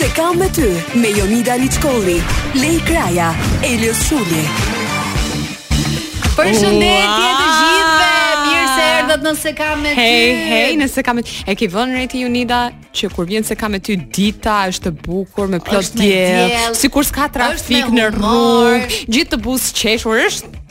Zë ka me ty, me Jonida Liçkolli, Lej Kraja, Elio Suli. Përshëndetje të gjithëve. Mirë se erdhët në Se kam me ty. Hej, hej, nëse kam e ke vënë re ti Jonida që kur vjen se kam me ty dita është e bukur me plot diell, sikur s'ka trafik në rrugë, gjithë të buzëqeshur, është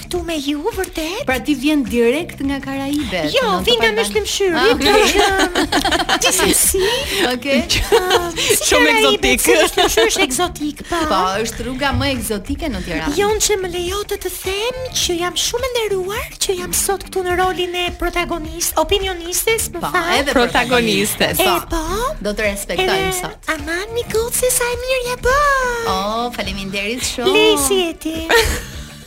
Këtu me ju vërtet? Pra ti vjen direkt nga Karaibet. Jo, vij nga Myslym Shyri. Ah, okay. Ti si je? Okej. Shumë ekzotik. Myslym Shyri është ekzotik, po. Po, është rruga më ekzotike në Tiranë. Jonçe, më lejo të të them që jam shumë e nderuar që jam sot këtu në rolin e protagonist, opinionistes, po, më fal. Edhe protagonistes. E po. po. Do të të respektojmë sot. Aman, mi gocë sa e mirë je bë. Oh, faleminderit shumë. Lej, si je ti.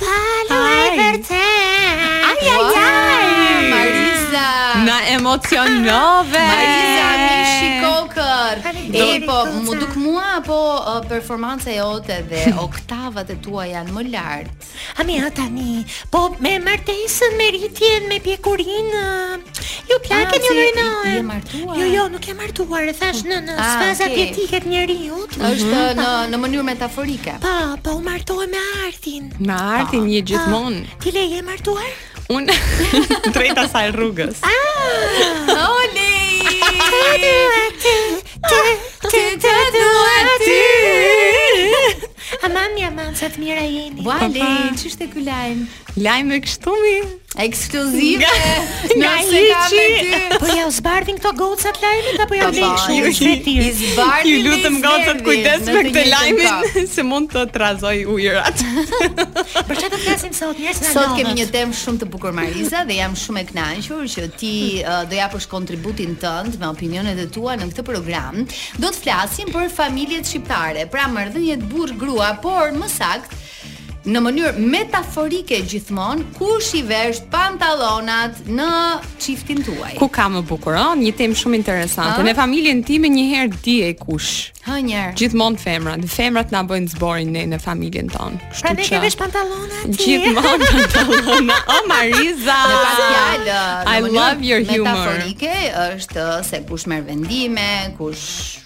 Palo e vërtet. Ai ai ai. Mariza. Na emocionove. Mariza mishi kokër. E po mu duk mua apo uh, performanca jote dhe oktavat e tua janë më lart. A, mi, tani, po me martesën, me rritjen, me pjekurinë, Jo plakjen jo rininë. Je martuar. Jo, jo, nuk jam martuar, e thashë në në ah, fazat jetike të njeriut. Është mhm. në në mënyrë metaforike. Po, po je martuar me artin. Me artin po. gjithmonë. Po. Ti Lej je martuar? Unë drejt asaj rrugës. Ah! Oli! Ti ti ti ti Aman, aman, sa të mira jeni. Vale, ç'është ky lajm? Lajme kështu mi Ekskluzive Nga hiçi Po ja, i zbardhin këto gocat lajmet Apo jo, i lënë shumë shpejt I zbardhin Ju lutem gocat kujdes me këtë lajmin Se mund të trazojë ujërat Për çë do flasim sot njës në Sot kemi një temë shumë të bukur Marisa Dhe jam shumë e kënaqur Që ti uh, do japësh kontributin tënd Me opinionet e tua në këtë program Do të flasim për familjet shqiptare Pra marrëdhëniet burrë grua Por më saktë në mënyrë metaforike gjithmonë kush i vesh pantallonat në çiftin tuaj. Ku ka më bukur, ëh, një temë shumë interesante. Ha? Në familjen time menjëherë dihet kush. Hë një herë. Gjithmonë femrat, femrat na bëjnë zborin ne në familjen tonë. Kështu pra, që. Pra ne veshim pantallonat. Gjithmonë pantallona. O Mariza. Në pas fjalë. I love your humor. Metaforike është se kush merr vendime, kush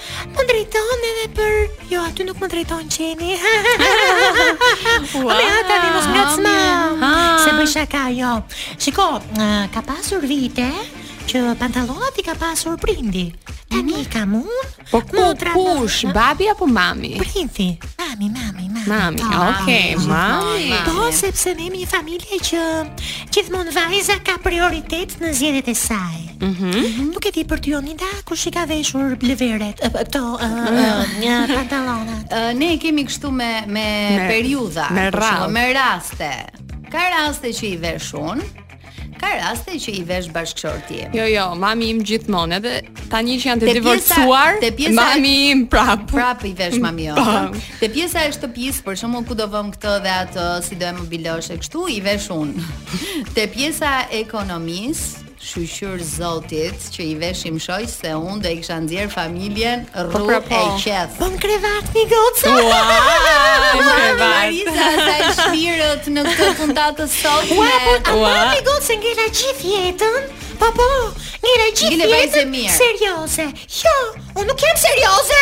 Më drejton edhe për Jo, aty nuk më drejton qeni wow. Aman tani mos ngacmo Se bëj shaka, jo Shiko, ka pasur vite Që pantallonat i ka pasur prindi Tani mm -hmm. kam unë Po kush, kush, babi apo mami? Prindi, mami, mami, mami Mami, po, okej, okay, mami Po, sepse ne jemi një familje që Gjithmonë vajza ka prioritet në zgjedhjet e saj Mhm. Mm Nuk e di për ty Jonida, kush i ka veshur bleveret, këto një pantallonat. Ne e kemi kështu me me, me periudha, me, rrallë. me raste. Ka raste që i vesh unë, ka raste që i vesh bashkëshorti. Jo, jo, mami im gjithmonë edhe tani që janë të divorcuar, mami im prap. Prap i vesh mami jo. Te pjesa e shtëpisë, për shembull, ku do vëm këtë dhe atë, si do e mobilosh e kështu, i vesh unë. Te pjesa e ekonomisë, Shyqyr Zotit që i veshim shoq se unë do i kisha nxjerr familjen po, rrugë pra, po. e qejf. Në krevat një gocë. Marisa sa e shpirt në këtë puntatë sot. Ua, po ta bëni gocë ngela gjithë jetën. Po po, ngela gjithë jetën. Serioze. Jo, unë nuk jam serioze.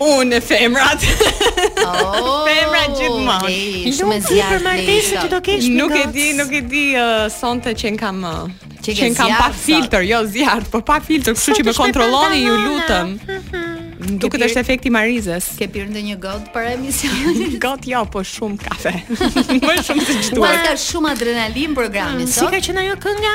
Unë me femrat. Oh, femrat gjithmonë. Shumë zjarr për martesën që do kesh. Nuk e di, nuk e di uh, sonte që kam uh, që që jam pa filtër, jo zjarr, po pa filtër, kështu që më kontrolloni, ju lutem. Mhm. Duket është efekti i Marizës. Ke pirë ndonjë gotë para emisionit? Gotë jo, po shumë kafe. Më shumë se çdo. Ka shumë adrenalinë programi sot. Si ka qenë ajo kënga?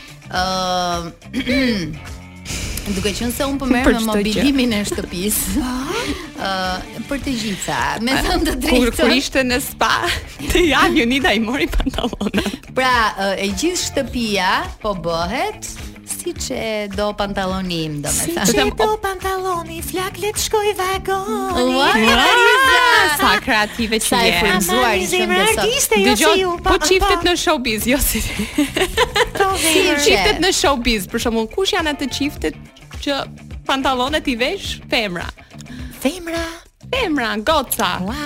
Ëm uh, Duke qenë se unë po merrem me mobilimin e shtëpisë. Ëh, uh, për të gjitha, me thënë të drejtën. Kur kur ishte në spa, te jam Jonida i mori pantallonat. Pra, uh, e gjithë shtëpia po bëhet siç e do pantalloni im, domethënë. Siç e do pantalloni Flak le të shkoj vagoni. Sa kreative që je. Sa e frymëzuar je shumë artiste jo si ju. Po çiftet në showbiz, jo si. Po çiftet në showbiz, për shembull kush janë ato çiftet që pantallonat i vesh femra? Femra, femra, goca. Ua,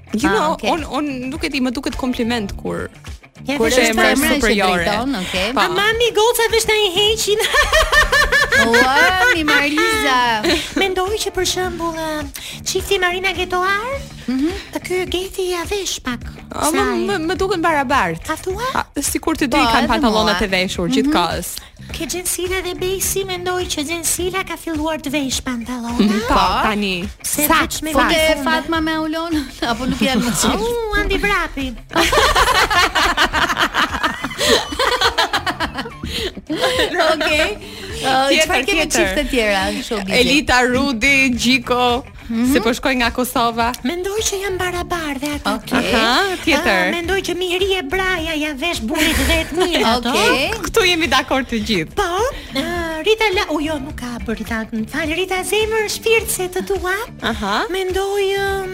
You ah, know, okay. on on nuk e di, më duket kompliment kur Ja, kur është femra superiore. Drejton, okay. Pa. Po. Mami Goca vesh tani heqin. Ua, mi Mariza. Mendoj që për shembull, çifti Marina Getoar, ëh, mm -hmm. ky Geti ja vesh pak. Më më, më duken barabart. A thua? Sikur të dy po, kanë pantallonat e veshur mm -hmm. gjithkohës. Te Xhensila dhe Besi mendoj që Xhensila ka filluar të veshë pantallona. Po, tani. Se sa, veç me sa, Fute Fatma me Aulon apo nuk janë më çift. Oh, Andi Vrapi. Okej. Tjetër, Çfarë kemi tjetër. çifte të tjera në showbiz? Elita Rudi, Gjiko. Mhm. Se po shkoj nga Kosova. Mendoj që janë barabar dhe ato. Okej. Okay. Aha, tjetër. Ah, mendoj që Mirie Braja ja vesh burrit vet mirë ato. Okej. Okay. Këtu jemi dakord të gjithë. Po. Ah, Rita la, u jo nuk ka burrë Rita. Fal Rita zemër, shpirt se të dua. Aha. Mendoj um,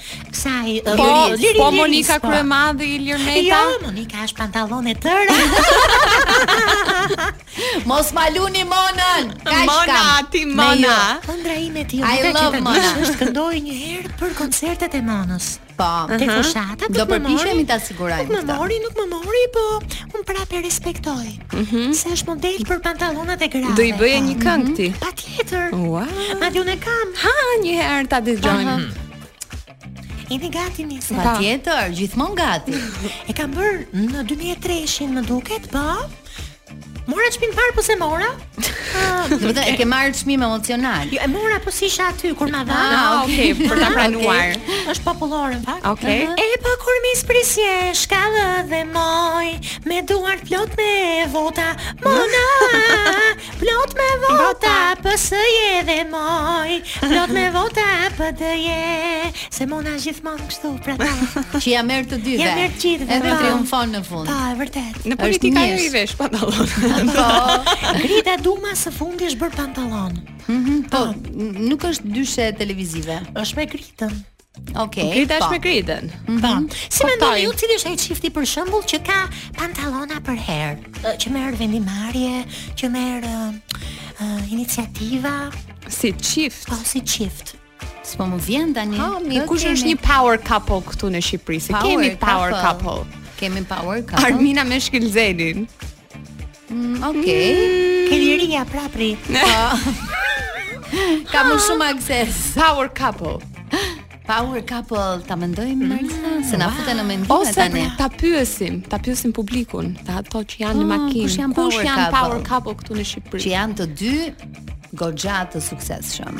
Kësaj po, Liris, Liris, po Monika po. Kryemadhi Ilir Meta. Jo, Monika është pantallon e tëra. Mos ma luani Monën. Kaq Mona, kam. ti Me Mona. ju. Ëndra ime ti I Olga, që love ta Mona. dish, është këndoj një herë për koncertet e Monës. Po. Te fushata Do përpiqemi ta sigurojmë Nuk më këtë. mori, nuk më mori, po unë prapë e respektoj. Mm -hmm. Se është model për pantallonat e grave. Do i bëje një këngë mhm. ti. Mm -hmm. Patjetër. Wow. Madje e kam. Ha, një herë ta dëgjojmë. Uh -huh. Jeni gati një se Patjetër, gjithmonë gati E kam bërë në 2003 më duket, po Mora çmim të parë po s'e mora? Ah, do të e ke marrë çmim emocional. Jo, e mora po s'isha aty kur ma dha. Ah, okay, për ta ah, pranuar. Është popullore në fakt. Okay. E po kur më zbrisje shkallëve moj, Me duar plot me vota Mona Plot me vota Pësë je dhe moj Plot me vota Pëdë je Se Mona gjithmonë kështu pra ta Që ia merr të dyve Ia merr të gjithëve Edhe të triumfon në fund Po, e vërtetë Në politikë ajo i vesh pantallonat Po Grida Duma së fundi është bërë pantallon mhm, Po, nuk është dyshe televizive është me Gridën Okej. Okay, Grida është po. me Gridën. Mhm. Po. Mm -hmm. Si po, mendoni ju cili është ai çifti për shembull që ka pantallona përherë, që merr vendimarrje, që merr uh, uh, iniciativa si çift? Po, si çift. S'po më vjen tani. Ha, mi, kush kemi... është një power couple këtu në Shqipëri? S'e kemi power couple. couple. Kemi power couple. Armina me Shkëlzenin. Mm, Okej. Mm. Ke Ilirin prapë. Ka më shumë akses. Power couple. Power couple, ta mendojmë mm, Mariza, se na futen në mendim tani. Ose pra, ta pyesim, ta pyesim publikun, dhe ato që janë në ah, makinë. Kush janë power, couple? power couple këtu në Shqipëri? Që janë të dy goxha të suksesshëm.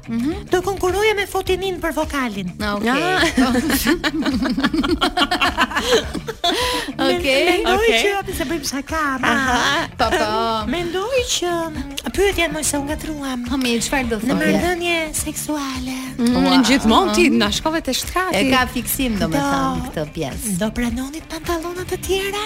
Mm -hmm. Do konkurroje me Fotinin për vokalin. Ah, okej. Okay. Okej. Mendoj okay. që apo se bëjmë shaka. Aha. Po po. Mendoj që pyetjen më se u ngatruam. Po mirë, çfarë do thonë? Në marrëdhënie seksuale. Mm -hmm. wow. Gjithmonë ti na shkove te shtrati. E ka fiksim domethënë këtë pjesë. Do pranonit pantallona të tjera?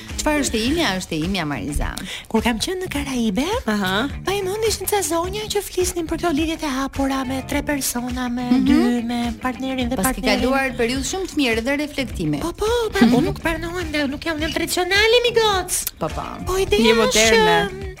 Çfarë është e imja, është e imja Mariza. Kur kam qenë në Karaibe, aha, mbaj mend ishin ca zonja që flisnin për këto lidhjet e hapura me tre persona, me mm -hmm. dy, me partnerin dhe partnerin. Paske kaluar periudhë shumë të mirë dhe reflektimi. Po po, pra, mm -hmm. nuk pranoj dhe unë jam tradicionale mi goc. Po po. Po ideja është që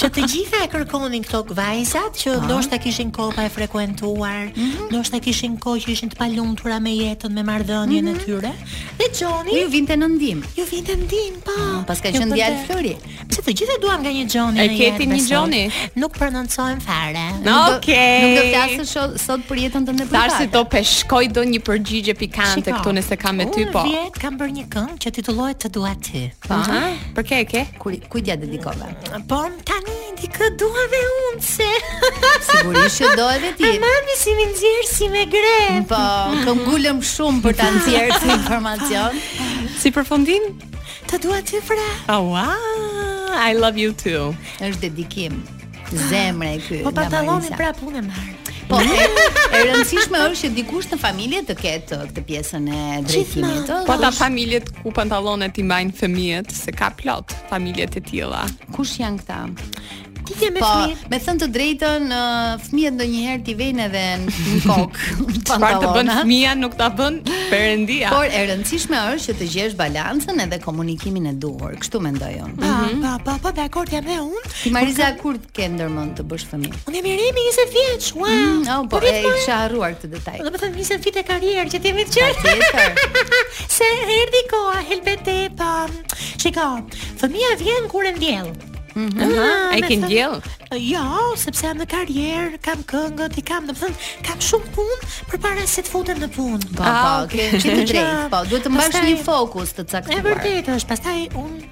që të gjitha e kërkonin këto vajzat që ah. ndoshta kishin kohë pa e frekuentuar, mm -hmm. ndoshta kishin kohë që ishin të palumtura me jetën, me marrëdhënien mm -hmm. e mhm. tyre. Dhe Johnny ju vinte në ndihmë. Ju vinte në ndihmë, po. Ah, paska qenë djalë Flori. Pse të gjitha duan nga një Johnny në jetë. E ke ti një Johnny? Nuk prononcohem fare. No, nuk okay. Do, nuk do të flasësh sot, sot për jetën tënde private. Tash si ta peshkoj dot një përgjigje pikante këtu nëse kam me ty po. Unë vjet kam bërë një këngë që titullohet Të dua ty. Po. Për kë e ke? Kujt ia dedikove? Po tani di kë dua unë se. Sigurisht që do edhe ti. Mami si më nxjerr si me grep. Po, këmbëngulëm shumë për ta nxjerr këtë informacion. Si përfundim? Të dua ty Fra. Oh, wow. I love you too. Është dedikim. Zemra ky. Po pantalloni prap unë marr. Po e, e rëndësishme është që dikush në familje të ketë këtë pjesën e drejtimit. Po te familjet ku pantallonet i mbajnë fëmijët, se ka plot familje të tilla. Kush janë këta? Ti ke me po, fëmijë. Me thënë të drejtën, fëmijët ndonjëherë t'i vejnë edhe në kokë. Çfarë të bën fëmia nuk ta bën Perëndia. Por e rëndësishme është që të gjesh balancën edhe komunikimin e duhur. Kështu mendoj unë. Po, mhm. po, po, po, dakord jam dhe unë. Ti Mariza Por, kur të ke ndërmend të bësh fëmijë? Unë jam i ri, 20 vjeç. Wow. Mm, oh, po, po e kisha harruar këtë detaj. Do të them 20 vite karrierë që ti më çel. Se erdhi koha helbete, pa. Shiko, fëmia vjen kur e ndjell. Mm -hmm. Aha, e ke ndjell? Jo, sepse jam në karrierë, kam këngët, i kam, domethënë, kam shumë punë përpara se të futem në punë. Po, po, ah, ke të drejtë. Po, duhet të mbash një fokus të caktuar. E vërtetë është, pastaj unë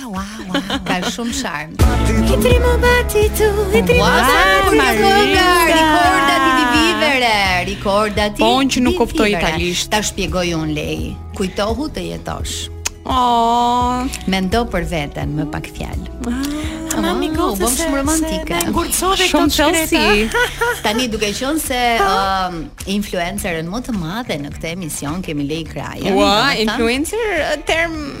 Ka shumë sharm. Il primo battito, il primo battito. Ricordati di vivere, ricordati. Po që nuk kuptoj italisht. Ta shpjegoj unë Lei. Kujtohu të jetosh. Oh, mendo për veten me pak fjalë. Ah, mami oh, gocë, shumë romantike. Ngurçove këto të shkreta. Tani duke qenë se um, influencerën më të madhe në këtë emision kemi Lei Krajën. Ua, influencer term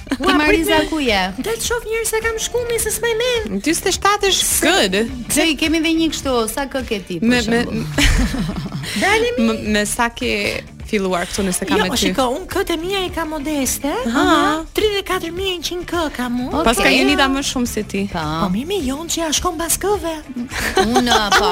Ti Mariza ku je? Dale të shoh njëherë sa kam shku unë se s'maj mend. 47 është good. Se i kemi dhe një kështu, sa K ke ti për shembull. Dale mi me, me sa ke filluar këtu nëse kam jo, me ty. Jo, shiko, un të mijat i kam modeste. Ha, 34100 K kam un. Okay. Paska Jenita më shumë se ti. Po, po mi milion që ia shkon pas K-ve. Un po.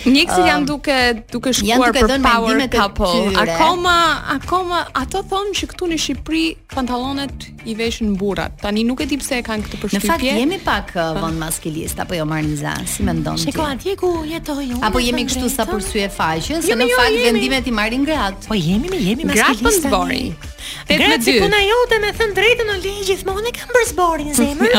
Ndjekësit uh, janë duke duke shkuar duke për power couple. Akoma akoma ato thonë që këtu në Shqipëri pantallonet i veshin burrat. Tani nuk e di pse e kanë këtë përshtypje. Në fakt jemi pak uh, po. von maskilist apo jo Mariza, si mendon ti? Shiko atje ku jetoj unë. Apo jemi kështu sa për sy e faqe, se jo, në jo, fakt vendimet i marrin gratë. Po jemi, mi jemi maskilist. Gratë po zbori. Gratë po na jote me thën drejtën në ligj, gjithmonë e kanë për zborin zemër.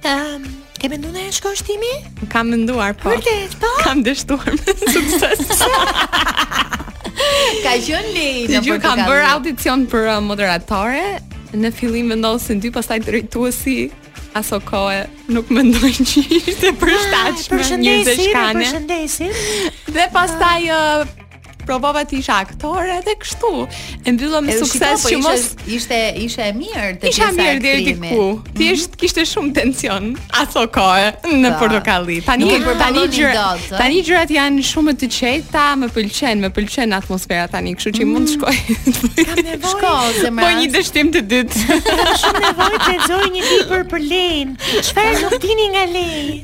Ehm, um, ke menduar ndonjëherë të shkosh ti? Kam menduar, po. Vërtet, po. Kam dështuar me sukses. ka qenë Lei në Portokalli. Kam bërë audicion për uh, moderatore. Në fillim vendosin dy, pastaj drejtuesi aso kohë nuk mendoi që ishte përshtatshme një zeshkane. E përshëndesim, e përshëndesim. Dhe pastaj uh, provova të isha aktore edhe kështu. E mbylla me sukses po që mos ishte ishte e mirë të isha mirë deri diku. Ti mhm. Kishte shumë tension ato kohë në po. portokalli. Tani tani gjëra tani gjërat janë shumë të qeta, më pëlqen, më pëlqen atmosfera tani, kështu që mund të mhm. shkoj. Kam nevojë. Shko zemra. Po një dështim të dytë. Kam shumë nevojë të lexoj një libër për Lein. Çfarë nuk dini nga Lein?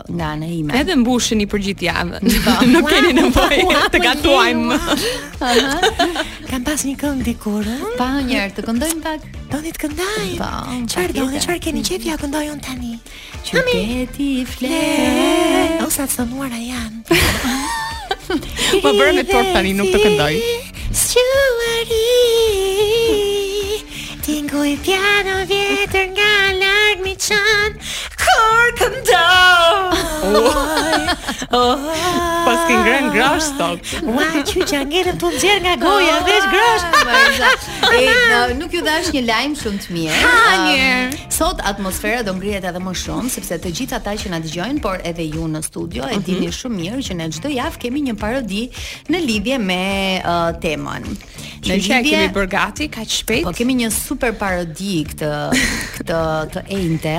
nga ana ime. Edhe mbushemi për gjithë javën. Po. Nuk keni nevojë të gatuajmë. Kam pas një këngë dikur, ëh? Pa një herë të këndojmë pak. Doni të këndoj? Po. Çfarë doni? Çfarë keni qejf jua këndoj unë tani? Qyteti fle. O sa të stonuara janë. Po bëre me turp tani nuk të këndoj. Shuar. Tingujt pianos vjetër nga larg mi qanë Kur këndoj Pas ki ngren grash stok Ua që që angelën të nëzjerë nga goja oh, Vesh grash e, no, Nuk ju dhashë një lajm shumë të mirë Hë um, mirë Sot atmosfera do ngrihet edhe më shumë Sepse të gjithë ata që na dëgjojnë Por edhe ju në studio E mhm. dini shumë mirë që ne çdo javë kemi një parodi Në lidhje me uh, temën Në lidhje e kemi bërë gati kaq shpejt. Po kemi një super parodi këtë këtë të enjte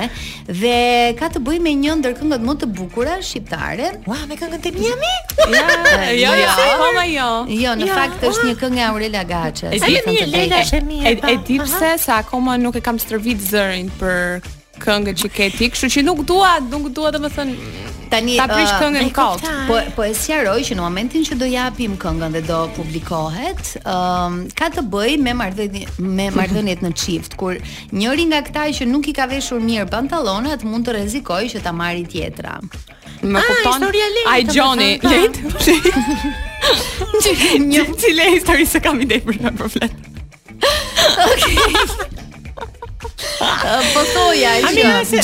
dhe ka të bëjë me një ndër këngët më të bukura shqiptare. Ua, me këngët e mia? Ja, jo, jo, akoma jo. Jo, në fakt është një këngë e Aurela Gaçës. E di mirë, Lela është e mirë. E di pse se akoma nuk e kam stërvit zërin për këngë që ke ti, kështu që nuk dua, nuk dua domethënë tani ta prish uh, këngën kot. Po po e sqaroj që në momentin që do japim këngën dhe do publikohet, ëm um, ka të bëjë me marrëdhëniet me marrëdhëniet në çift, kur njëri nga këta që nuk i ka veshur mirë pantallonat mund të rrezikojë që ta marrë tjetra. Më ah, kupton? Ai Johnny, lejt. Njiheni si histori s'e kam idenë për kë flet. Po thoja ai.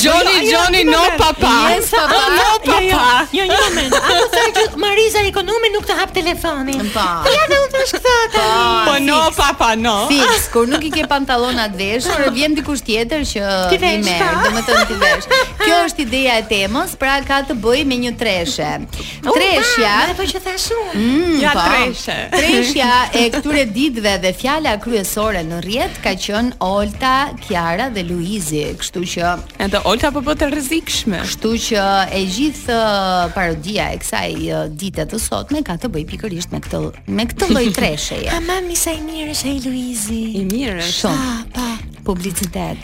Johnny Johnny no papa. Yes papa. No papa. Jo, një moment. A do të thotë Mariza i konume nuk të hap telefonin. Po. Ja dhe unë tash këtë ata. Po no papa no. Fiks, kur nuk i ke pantallonat veshur, vjen dikush tjetër që i merr, domethënë t'i vesh. Kjo është ideja e temës, pra ka të bëjë me një treshe. Treshja, oh, ato që thash unë. Mm, ja po. treshe. Treshja e këtyre ditëve dhe fjala kryesore në rrjet ka qenë Olta, Kiara dhe Luizi, kështu që edhe Olta po bëhet e rrezikshme. Kështu që e gjithë uh, parodia e kësaj uh, dite të sotme ka të bëjë pikërisht me këtë me këtë lloj tresheje. Aman, mi sa i mirë është ai Luizi. I mirë është. Ah pa publicitet.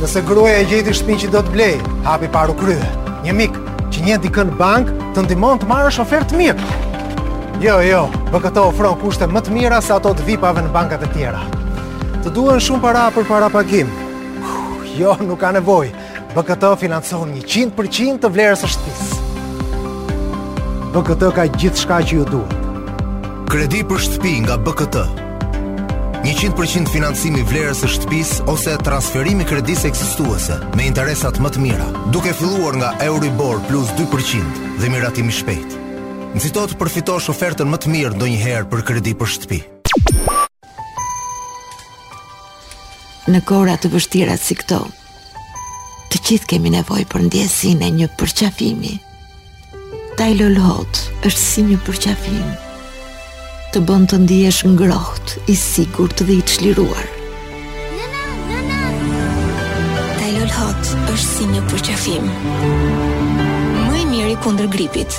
Nëse gruaja e gjeti shtëpinë që do të blejë, hapi i parë u krye. Një mik që njeh dikë në bankë të ndihmon të marrësh ofertë të mirë. Jo, jo, BKT ofron kushte më të mira se ato të vipave në bankat e tjera. Të duhen shumë para për parapagim. Jo, nuk ka nevojë. BKT financon 100% të vlerës së shtëpisë. BKT ka gjithçka që ju duhet. Kredi për shtëpi nga BKT. 100% financim i vlerës së shtëpisë ose transferim i kredisë ekzistuese me interesat më të mira, duke filluar nga Euribor plus 2% dhe miratim i shpejtë. Nxito të përfitosh ofertën më të mirë ndonjëherë për kredi për shtëpi. Në kohëra të vështira si këto, të gjithë kemi nevojë për ndjesinë e një përqafimi. Tylol Hot është si një përqafim, të bën të ndihesh ngrohtë, i sigurt dhe i çliruar. Tylol Hot është si një përqafim. Më i miri kundër gripit.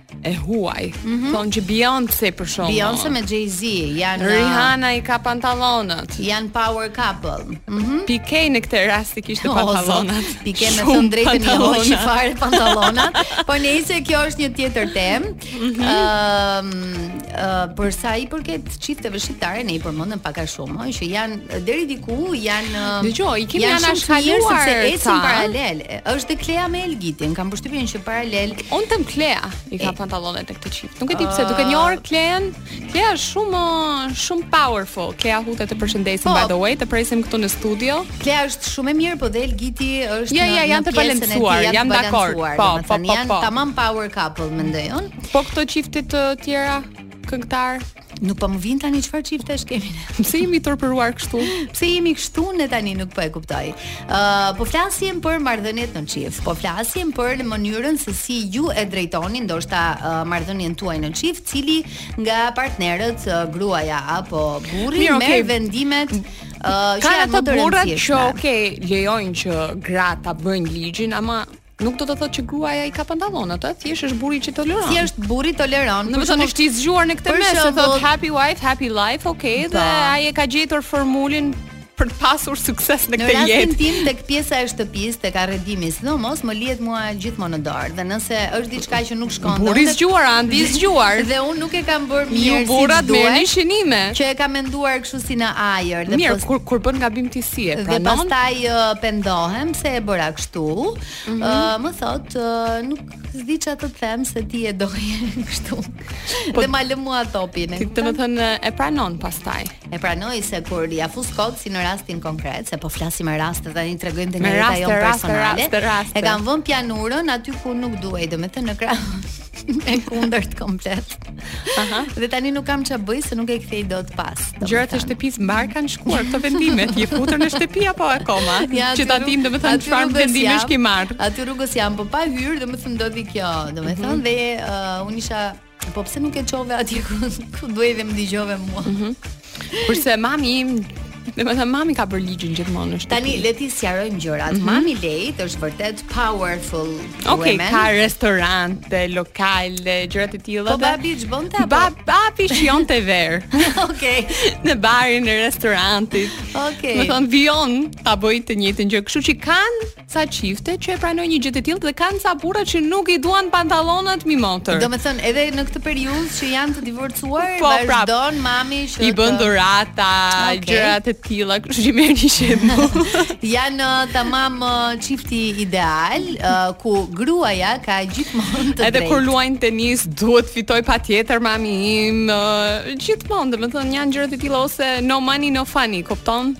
e huaj. Mm -hmm. Thonë që Beyoncé për shumë. Beyoncé me Jay-Z janë uh, Rihanna i ka pantallonat. Janë power couple. Mhm. Mm Pike në këtë rast i kishte pantallonat. Pike me thënë të drejtën e hoqi fare pantallonat. po nëse kjo është një tjetër temë. Ëm mm -hmm. uh, për sa i përket çifteve shqiptare ne i përmendëm pak a shumë, ëh, që janë deri diku janë uh, Dëgjo, i kemi anashkaluar sepse ecin paralel. Është Klea me Elgitin, kam përshtypjen që paralel Unë them Klea i ka pantallonat te ky çift. Nuk e di pse, duke njohur Klean, Klea është shumë, uh, shumë powerful. Klea Huta të përshëndesim, po. by the way, të presim këtu në studio. Klea është shumë e mirë, po dhe Elgiti është ja, ja, janë të balancuar, jam dakord. Po, po, po, po. Janë tamam power couple, mendoj unë. Po këto çiftet e tjera, këngëtarë. Nuk po më vijnë tani çfarë çiftesh kemi ne. Pse jemi turpëruar kështu? Pse jemi kështu ne tani nuk po e kuptoj. Ë uh, po flasim për marrëdhëniet në çift. Po flasim për në mënyrën se si ju e drejtoni ndoshta uh, marrëdhënien tuaj në çift, cili nga partnerët uh, gruaja apo burri merr okay. vendimet uh, që janë më të rëndësishme. Që okay, lejojnë që gratë ta bëjnë ligjin, ama Nuk do të thotë që gruaja i ka pantallonat, ëh, thjesht është burri që toleron. Thjesht burri toleron. Domethënë është i zgjuar në këtë mes, se thotë happy wife, happy life, okay, dhe po. ai e ka gjetur formulën për të pasur sukses në këtë jetë. Në rastin tim tek pjesa e shtëpisë, tek arredimi, sidomos më lihet mua gjithmonë në dorë. Dhe nëse është diçka që nuk shkon, burri i zgjuar, andi i zgjuar. Dhe unë nuk e kam bërë mirë si duhet. Ju burrat merrni shënime. Që e kam menduar kështu si në ajër dhe mirë, kur kur bën gabim ti si e pranon. Dhe pastaj pendohem se e bëra kështu. kështu. Mm -hmm. uh, më thot, uh, nuk di çfarë të them se ti e doje kështu. Po, dhe ma lë mua topin. Domethënë e pranon pastaj. E pranoj se kur ia fus kot si në rastin konkret, se po flasim me raste tani tregojmë të njëjta jo personale. Raste, raste, raste. E kam vënë pianurën aty ku nuk duhej, domethënë në krah. e kundërt komplet. Aha. Dhe tani nuk kam çfarë bëj se nuk e kthej dot pas. Gjërat e shtëpisë mbar kanë shkuar këto vendime, je futur në shtëpi apo akoma? Ja, që ta dim domethënë çfarë vendimesh ke marrë. Aty rrugës jam, po pa hyrë, domethënë ndodhi kjo, domethënë mm -hmm. dhe uh, unë isha Po pse nuk e çove aty ku duhej dhe më dëgjove mua. Mm -hmm. Kurse mami im Domethënë, mami ka bërë ligjin gjithmonë në shtëpi. Tani, le t'i sqarojmë gjërat. Mm -hmm. Mami Lejt është vërtet powerful okay, woman. Oke, ka restorante, lokale, gjëra të tilla. Po babi ç'bënte? Ba, babi shijonte verë. Oke. Në barin e restorantit. Oke. Domethënë, vijon të bëjë të njëjtën gjë. Kështu që kanë Ca çifte që e pranojnë një gjë të tillë dhe kanë ca burra që nuk i duan pantallonat mi motër. Do me thënë edhe në këtë periudhë që janë të divorcuar, po, vazhdon mami që i bën dhurata, okay. gjëra të tilla, kështu që merr një shembull. janë uh, tamam uh, çifti ideal uh, ku gruaja ka gjithmonë të drejtë. Edhe kur luajnë tenis, duhet fitojë patjetër mami im, gjithmonë, domethënë janë gjëra të tilla ose no money no funny, kupton?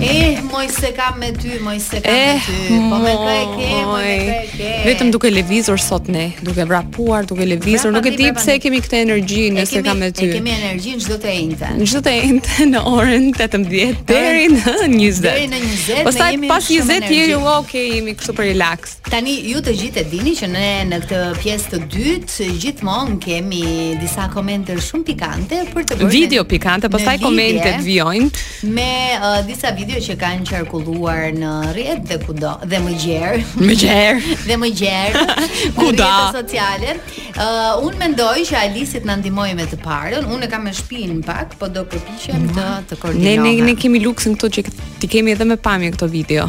Eh, moj se kam me ty, moj se kam eh, me ty. Po me kë e ke, po me kë e ke. Vetëm duke lëvizur sot ne, duke vrapuar, duke lëvizur, nuk e di pse e kemi këtë energji nëse kam me ty. E kemi energji çdo të enjte. Në çdo të enjte në orën 18 deri në 20. Deri në 20. Pastaj pas 20 jemi, ok, jemi kështu për relax. Tani ju të gjithë e dini që ne në këtë pjesë të dytë gjithmonë kemi disa komente shumë pikante për të bërë video pikante, pastaj komentet vijojnë me uh, disa video që kanë qarkulluar në rrjet dhe kudo dhe më gjerë. Më gjerë. dhe më gjerë. kudo në rrjete sociale. Uh, unë mendoj që Alisi të na ndihmojë me të parën. Unë e kam me shpinë pak, po do përpiqem të të koordinoj. Ne ne ne kemi luksin këtu që t'i kemi edhe me pamje këto video.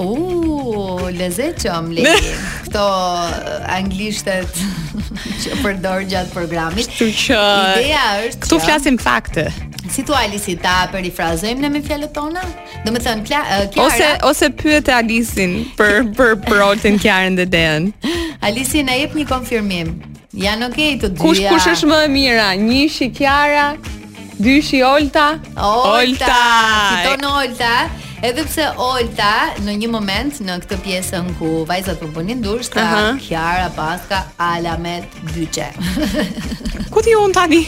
Uuu, lezet që m'i le këto eh, anglishtet që përdor gjatë programit Kështu që Ideja është Këtu flasim fakte Si thu Alisi ta perifrazojmë ne me fjalët tona? Domethënë, kla, uh, Kiara... Ose, ose pyet Alisin për, për, për Olten, Kiaren dhe Dejan. Alisi, na jep një konfirmim. Janë ok të dyja. Kush kush është më e mira? Njëshi Kiara, dyshi Olta. Olta. Olta. Fiton Olta. Edhe pse Olta në një moment në këtë pjesën ku vajzat po bënin dush, ta uh -huh. Kiara paska alamet dyshe. Ku ti un tani?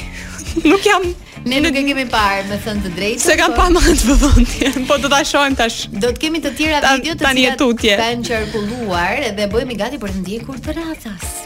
Nuk jam Ne nuk e kemi parë, me thënë të drejtë. Se kam po- parë me vëmendje, po do ta shohim tash. Do të kemi të tjera video të cilat kanë qarkulluar dhe bëhemi gati për të ndjekur atë të radhës.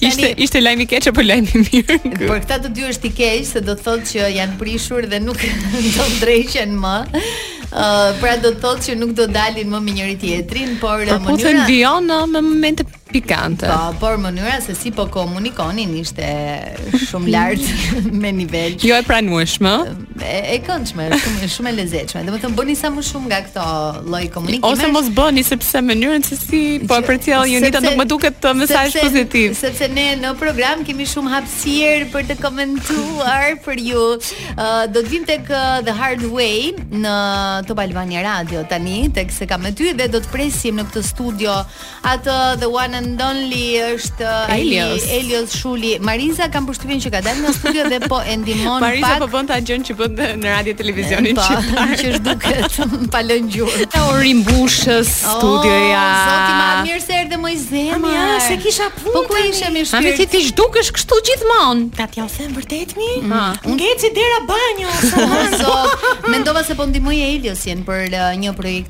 Ishte ishte lajm i keq apo lajm i mirë? Për këta të dy është i keq se do të thotë që janë prishur dhe nuk do të ndreqen më. Uh, pra do të thotë që nuk do dalin më me njëri tjetrin, por mënyra Përputhen vijon në me momente pikante. Po, por mënyra se si po komunikonin ishte shumë lart me nivel. Jo e pranueshme. e, e këndshme, shumë shumë e lezetshme. Domethënë bëni sa më shumë nga këto lloj komunikimi. Ose mos bëni sepse mënyrën se si po e përcjell Jonida nuk më duket mesazh sepse, pozitiv. Sepse ne në program kemi shumë hapësirë për të komentuar për ju. Uh, do të vim tek uh, The Hard Way në Top Albania Radio tani, tek S'e kam me ty dhe do të presim në këtë studio Atë the one and only është Elios, Elios Shuli. Mariza kam përshtypjen që ka dalë nga studioja dhe po e ndihmon pak. Mariza po bën atë gjën që bën në radio televizionin po, qytetar. që zhduket pa lënë gjurmë. Të u rimbush oh, studioja. Oh, zoti im mirë se erdhe moj zemër. Ami, ja, se kisha punë. Po ku ishe moj shpirt? Ami ti ti zhdukesh kështu gjithmonë. Ta ta them vërtet mi? Mm. Ngeci dera e banjos. Mendova se po ndihmoje Eliosin për uh, një projekt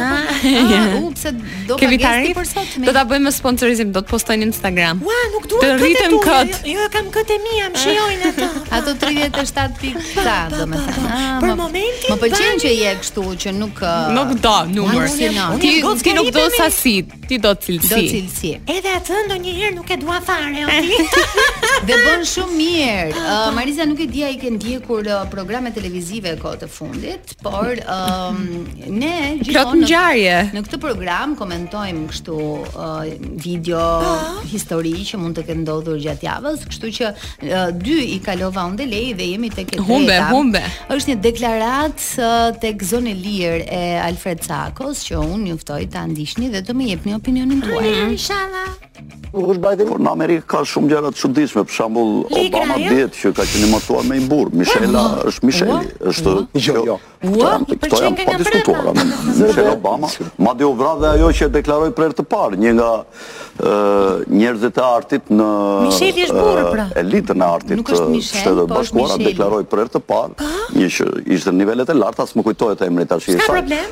Ah, ah, u pse do të vitarit për sot me. Do ta bëjmë sponsorizim, do ta postoj në Instagram. Ua, nuk dua të rritem kot. Jo, jo, kam këto të miat, më shijojnë ato. Ato 37 pikë sa, domethënë. Ah, për momentin. Më pëlqen që je kështu që nuk uh, nuk do numër. Ti ti nuk do sasi, ti do cilësi. Dua cilësi. Edhe atë ndonjëherë nuk e dua fare, Dhe bën shumë mirë. Uh, Mariza nuk e di a i ke ndjekur uh, programe televizive kohët e fundit. Por um, ne gjithmonë në ngjarje. Në këtë program komentojmë kështu uh, video, ah. histori që mund të ketë ndodhur gjatë javës, kështu që uh, dy i kalova on delay dhe jemi tek e treta. Humbe, humbe. Është një deklaratë uh, tek Zonë e Lirë e Alfred Cakos që unë ju ftoj ta ndiqni dhe të më jepni opinionin tuaj. Mm -hmm. Nuk është Biden. Por në Amerikë ka shumë gjëra të çuditshme, për shembull, Obama dihet që ka qenë i martuar me një burrë, Michela është Micheli, është jo, jo. Trump, këto janë të padiskutuara. Michelle Obama, madje u vra dhe ajo që e deklaroi për herë të parë, një nga njerëzit e artit në Micheli është burrë pra. Elitën e artit. Nuk është Michelle, Shtetet e Bashkuara deklaroi për herë të parë, një që ishte në nivelet e larta, s'më kujtohet emri i saj. Ka problem?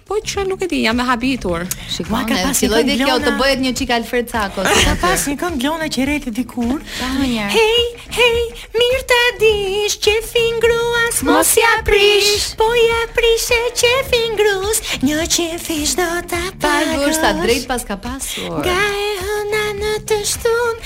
Po që nuk e di, jam e habitur. Shikon, ka pas filloi dhe kjo të bëhet një çik Alfred Cako. Ka pas një këngë blona që rrethi dikur. Hej, hej, mirë ta dish qejfin gruas mos ja prish. Po ja prishe qejfin grus, njëqindfish do ta pagush. Pagush drejt pas ka pasur. Nga e hëna në të shtun,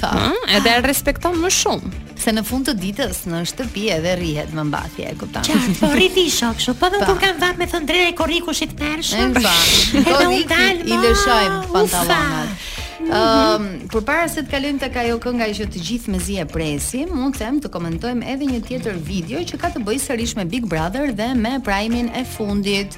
Po. Edhe e respekton më shumë. Se në fund të ditës në shtëpi edhe rrihet me mbathje, e kupton? Qartë, po rri ti shok, shok. Po dhe kur kam vap me thënë drejtën korrik gusht për shembull. Po. Do i dal. I lëshojm pantallonat. Ëm, um, përpara se të kalojmë tek ajo kënga që të gjithë mezi e presim, mund të them të komentojmë edhe një tjetër video që ka të bëjë sërish me Big Brother dhe me Prime-in e fundit.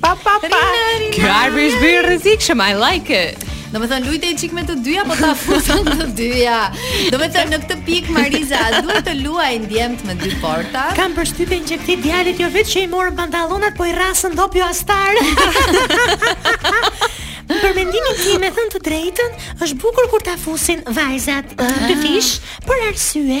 Pa pa pa. Ky arbi është bërë i rrezikshëm, I like it. Do me thënë lujte një çik me të dyja, po ta futën të dyja. Do me thënë në këtë pikë, Mariza, a duhet të luajnë djemtë me dy porta? Kam përshtypjen që këtij djalit jo veç që i morën pantallonat, po i rasën dopjo astar. Për mendimin tim me thënë të drejtën, është bukur kur ta fusin vajzat uh, dy fish për arsye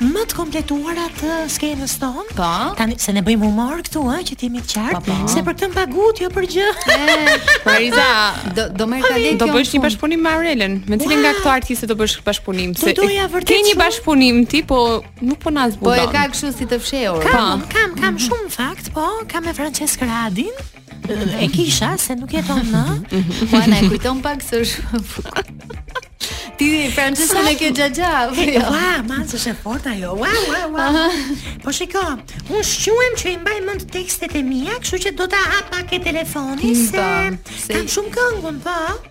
më të kompletuara të skenës tonë. Po. Tani se ne bëjmë humor këtu, ëh, që t'jemi të qartë, po, po. se për këtë paguhet jo për gjë. Mariza, do do merr ca lekë. Do bësh një bashkëpunim me Aurelën. Me cilën nga këto artiste do bësh bashkëpunim? Se ke një bashkëpunim ti, po nuk po na zbulon. Po e ka kështu si të fshehur. Kam, po. kam, kam shumë në fakt, po, kam me Françesk Radin. E kisha, se nuk jeton më. Po a na e kujton pak se është Ti Françeskun e ke xhaxha. Jo. Ua, man sa është e fortë ajo. Ua, ua, ua. Po shiko, unë shquhem që i mbaj mend tekstet e mia, kështu që do ta hap pak telefonin se kam shumë këngë, po.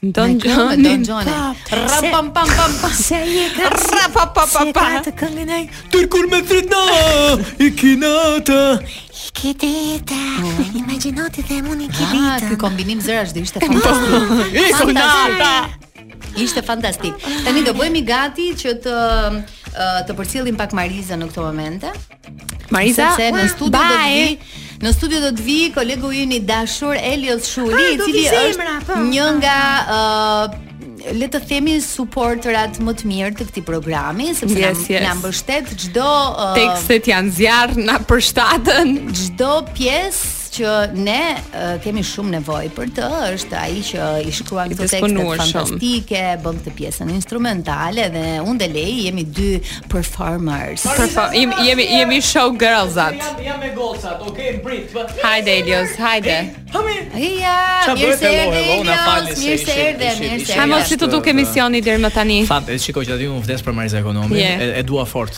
Don Xhoni, Don Xhoni. Rap pam pam pam pam. Se ai e ka rap pa pa pa pa. Atë këngën ai. Ti kur me thirr natën, ikën nata. Ikën nata. Mm. Imagjino ti dhe unë i ah, ikën nata. Ah, ky kombinim zërash do ishte fantastik. Ikën nata. Ishte fantastik. Tani do bëhemi gati që të të përcjellim pak Marizën në këto momente. Mariza, se në studio do të vi, në studio do të vi kolegu ynë i dashur Elio Shuli, i cili është po, një po, nga po le të themi supporterat më të mirë të këtij programi, sepse yes, yes. na mbështet çdo uh, tekstet janë zjarr na përshtaten çdo pjesë që ne uh, kemi shumë nevojë për të është ai që i shkruan këto tekste fantastike, bën këtë pjesën instrumentale dhe unë dhe Lei jemi dy performers. Perform jemi jemi jemi show girls at. Jam jam me gocat, okay, prit. Hajde Elios, hajde. Hami. Ja, mirë se erdhe. Mirë se erdhe, mirë se. Hamo si të duk emisioni deri më tani. Fare, e shikoj që aty unë vdes për Mariza Ikonomi, e, e dua fort.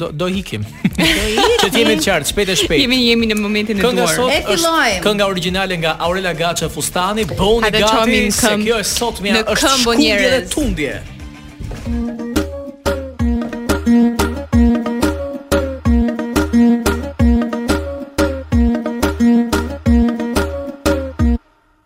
do do ikim. Që të jemi të qartë, shpejt e shpejt. Jemi jemi në momentin e duhur. Kënga sot e fillojmë. Kënga origjinale nga Aurela Gaçe Fustani, bëhuni gati, se kjo e sotmja është shkundje dhe tundje.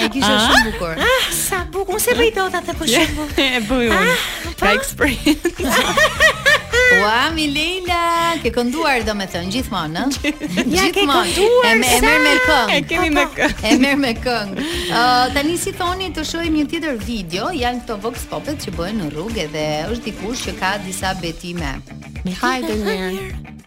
E kisha ah, shumë bukur. Ah, sa bukur. Unë s'e bëj dot atë për shembull. E bëj unë. Ah, ka po. experience. Ua, mi Lejla, ke kënduar domethënë, gjithmonë, në? Gjithmonë. Ja, ke kënduar, e, me, e merr me këngë. E kemi me këngë. E merr me këngë. Uh, tani si thoni të shohim një tjetër video, janë këto vox popet që bëhen në rrugë edhe është dikush që ka disa betime. Hajde, mirë.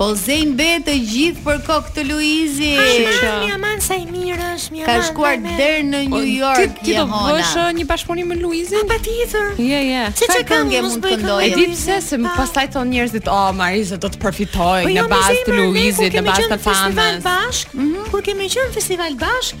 Po zënë be të gjithë për kokë të Luizit. Mi aman sa i mirë është, mi aman. Ka shkuar deri në New York. Ti do të bësh uh, një bashkëpunim me Luizin? Patjetër. Je, je. Çfarë kënge mund të këndoj? E di pse se më pastaj thonë njerëzit, "O oh, Mariza do të përfitojë po në jo, bazë të Luizit, në bazë të famës." Kur kemi qenë në festival bashkë, mhm. kur kemi qenë në festival bashkë,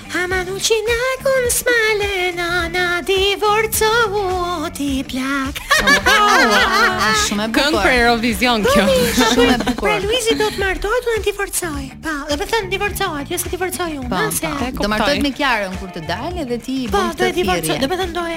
Aman ç'u kënaq unë s'ma le Nana divorco ti plak Shumë e bukur Këngë për Eurovision po, kjo Shumë e bukur Pra Luizi do të martohet unë divorcoj Pa, domethënë divorcohet, jo se divorcoj unë Pa, pa, do martohet me Kiarën kur të dalë dhe ti i bën thirrje Pa, do e divorcoj, domethënë do e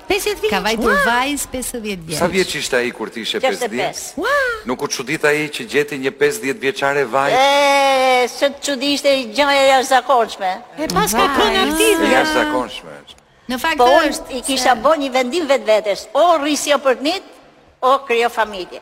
Pesëdhjetë vjeç. Ka vajtur vajzë pesëdhjetë vjeç. Sa vjeç ishte ai kur ti ishe pesëdhjetë? Nuk u çudit ai që gjeti një pesëdhjetë vjeçare vajzë? Eee, s'e çudiste gjë e jashtëzakonshme. E paska qenë aktive. E jashtëzakonshme është. Në fakt është. Po unë i kisha bërë një vendim vetvetes, o rri te prindët, o krijo familje.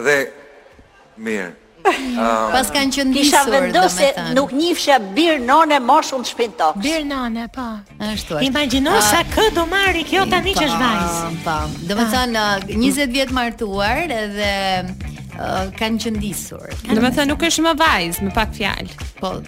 Dhe mirë. Paskan qëndisur, domethënë. Kisha vendosë, nuk njifsha bir nane ma fut shpinën n'tokë. Bir nane, pa. Po. Ashtu është. Imagjino sa kë do marrë kjo tani që është vajzë. Pa, po. domethënë, 20 vjet martuar dhe kanë qëndisur. Domethënë, nuk është më vajzë, me pak fjalë. Po,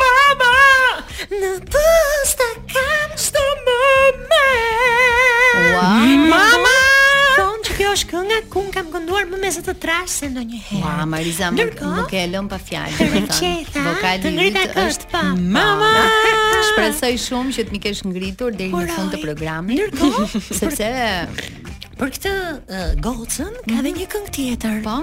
Mama Në buzë të kam qdo më me Wow Mama Thonë që kjo është kënga ku unë kam kënduar më me zë të trashë se ndonjëherë Wow, Mariza më ke lënë pa fjalë Të rrëqetha Vokali Të ngrita kështu pa Mama Shpresoj shumë që të m'i kesh ngritur deri në fund të programit Ndërkohë Sepse Për këtë uh, gocën, ka dhe mhm. një këngë tjetër Po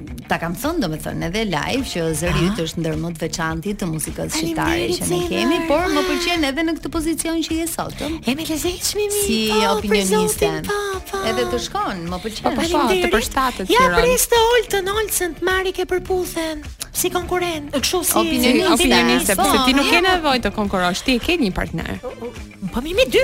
Ta kam thënë domethënë edhe live që zëri yt është ndër më të veçantët të muzikës shqiptare që ne kemi, por më pëlqen edhe në këtë pozicion që je sot. E lezetshme mi. Si po, opinioniste. Po, po. Edhe të shkon, më pëlqen. Po, po, të përshtatet si Ja preste Oltën, Olsen të marrë ke përputhen si konkurrent, kështu si opinioniste, opinioniste, po, pse ti nuk ke nevojë të konkurrosh, ti ke një partner. Po mi me dy.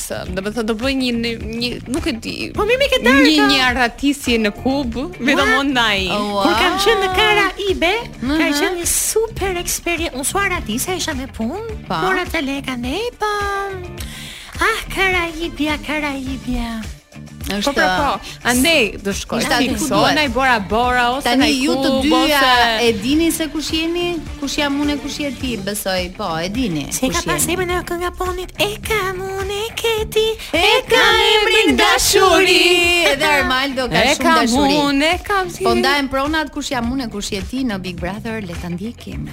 Sëm, do të thotë do bëj një një, një nuk e di. Po mirë me këtë darka. Një një arratisje në Kubë, vetëm online. Oh, Kur kam qenë në Karaibe, mm -hmm. ka mhm. qenë një super eksperiencë. Unë s'u arratisa se isha me punë, po. mora dhe lekë ne po. Ah, Karaibja, Karaibja. Është po pra po. Andej do shkoj. Tani ku do aty Bora Bora ose Tani ju të dyja e dini se kush jeni? Kush jam unë kush je ti? Besoj, po, e dini. Si e ka pas emrin një kënga Ponit. E kam unë e ke ti. E ka emrin dashuri. Edhe Armaldo ka shumë dashuri. E kam unë, e ke ti. Po ndajmë pronat kush jam unë e kush je ti në Big Brother, le ta ndjekim.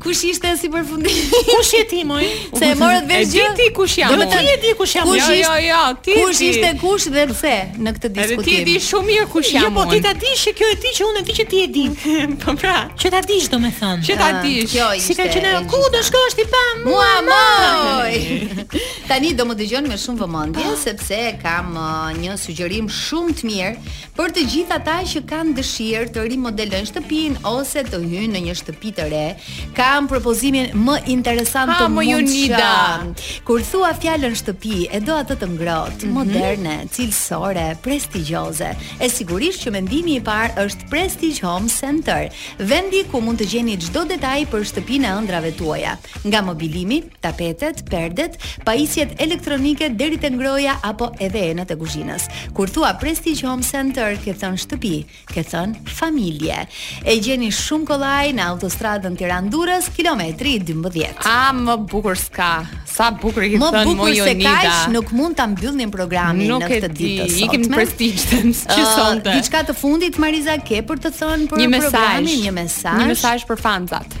Kush ishte si përfundim? Kush je ti moj? S'e morët vesh gjë? E di ti kush jam? Do ti e di kush jam? Kush ishte? Jo, jo, jo, ti. Kush ishte kush dhe pse në këtë diskutim? Edhe ti e di shumë mirë kush jam. Jo, po ti ta dish që kjo e di që unë e di që ti e di. Po pra, që ta dish domethënë. Që ta ah, dish. Kjo ishte. Si ka qenë ku do shkosh ti pa mua moj? Tani do më dëgjoni me shumë vëmendje ah. sepse kam uh, një sugjerim shumë të mirë Për të gjithë ata që kanë dëshirë të rimodelojnë shtëpinë ose të hyjnë në një shtëpi të re, kam propozimin më interesant të mundshëm. Kur thua fjalën shtëpi, e do atë të ngrohtë, mhm. moderne, cilësore, prestigjioze. E sigurisht që mendimi i parë është Prestige Home Center, vendi ku mund të gjeni çdo detaj për shtëpinë e ëndrrave tuaja, nga mobilimi, tapetet, perdet, pajisjet elektronike deri te ngrohja apo edhe enët e kuzhinës. Kur thua Prestige Home Center, ke thënë shtëpi, ke thënë familje. E gjeni shumë kollaj në autostradën Tiranë-Durrës, kilometri 12. A më bukur s'ka. Sa bukur i ke thënë Më bukur se kaq nuk mund ta mbyllnim programin në këtë ditë të sotme. Ikim Prestige që uh, sonte. Diçka të fundit Mariza ke për të thënë për një programin, mesazh. një mesazh. Një mesazh për fansat.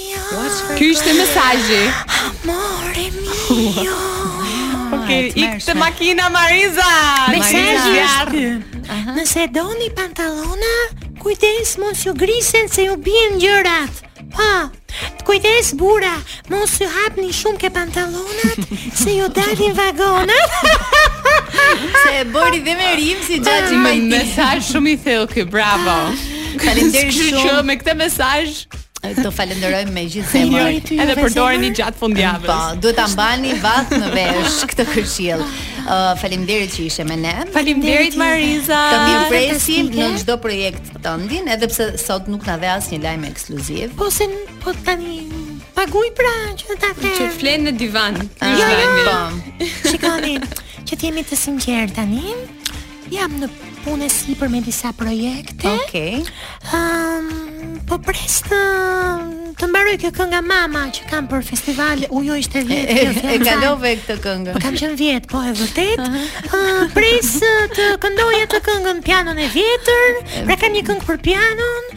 Ky ishte mesazhi. Amore mio. Okej, ik te makina Mariza. Mesazhi është ky. Nëse doni pantallona, kujdes mos ju grisen se ju bien gjërat. Pa, të kujdes burra, mos u hapni shumë ke pantallonat, se ju dalin vagonat. se e bëri dhe me rimë si gjatë i majtë. Mesazh shumë i thellë ky, bravo. Faleminderit shumë. Kështu që me këtë mesazh Të falenderojmë me gjithë zemër. Edhe përdoreni gjatë fundjavës. Po, duhet ta mbani vath në vesh këtë këshillë. Uh, faleminderit që ishe me ne. Faleminderit Mariza. Të mirëpresim në çdo projekt tëndin, edhe pse sot nuk na dhe asnjë lajm ekskluziv. Po se po tani paguaj pra që ta them. Që flen në divan. Jo, jo. Shikoni, që të jemi të sinqertë tani. Jam në punë e sipër me disa projekte. Okej. Okay. Um, po pres të të mbarojë kjo kënga mama që kam për festival u jo ishte vjet e, e, e kalove këtë këngë po kam qenë vjet po e vërtetë uh -huh. uh, pres të këndoj atë këngën pianon e vjetër pra kam një këngë për pianon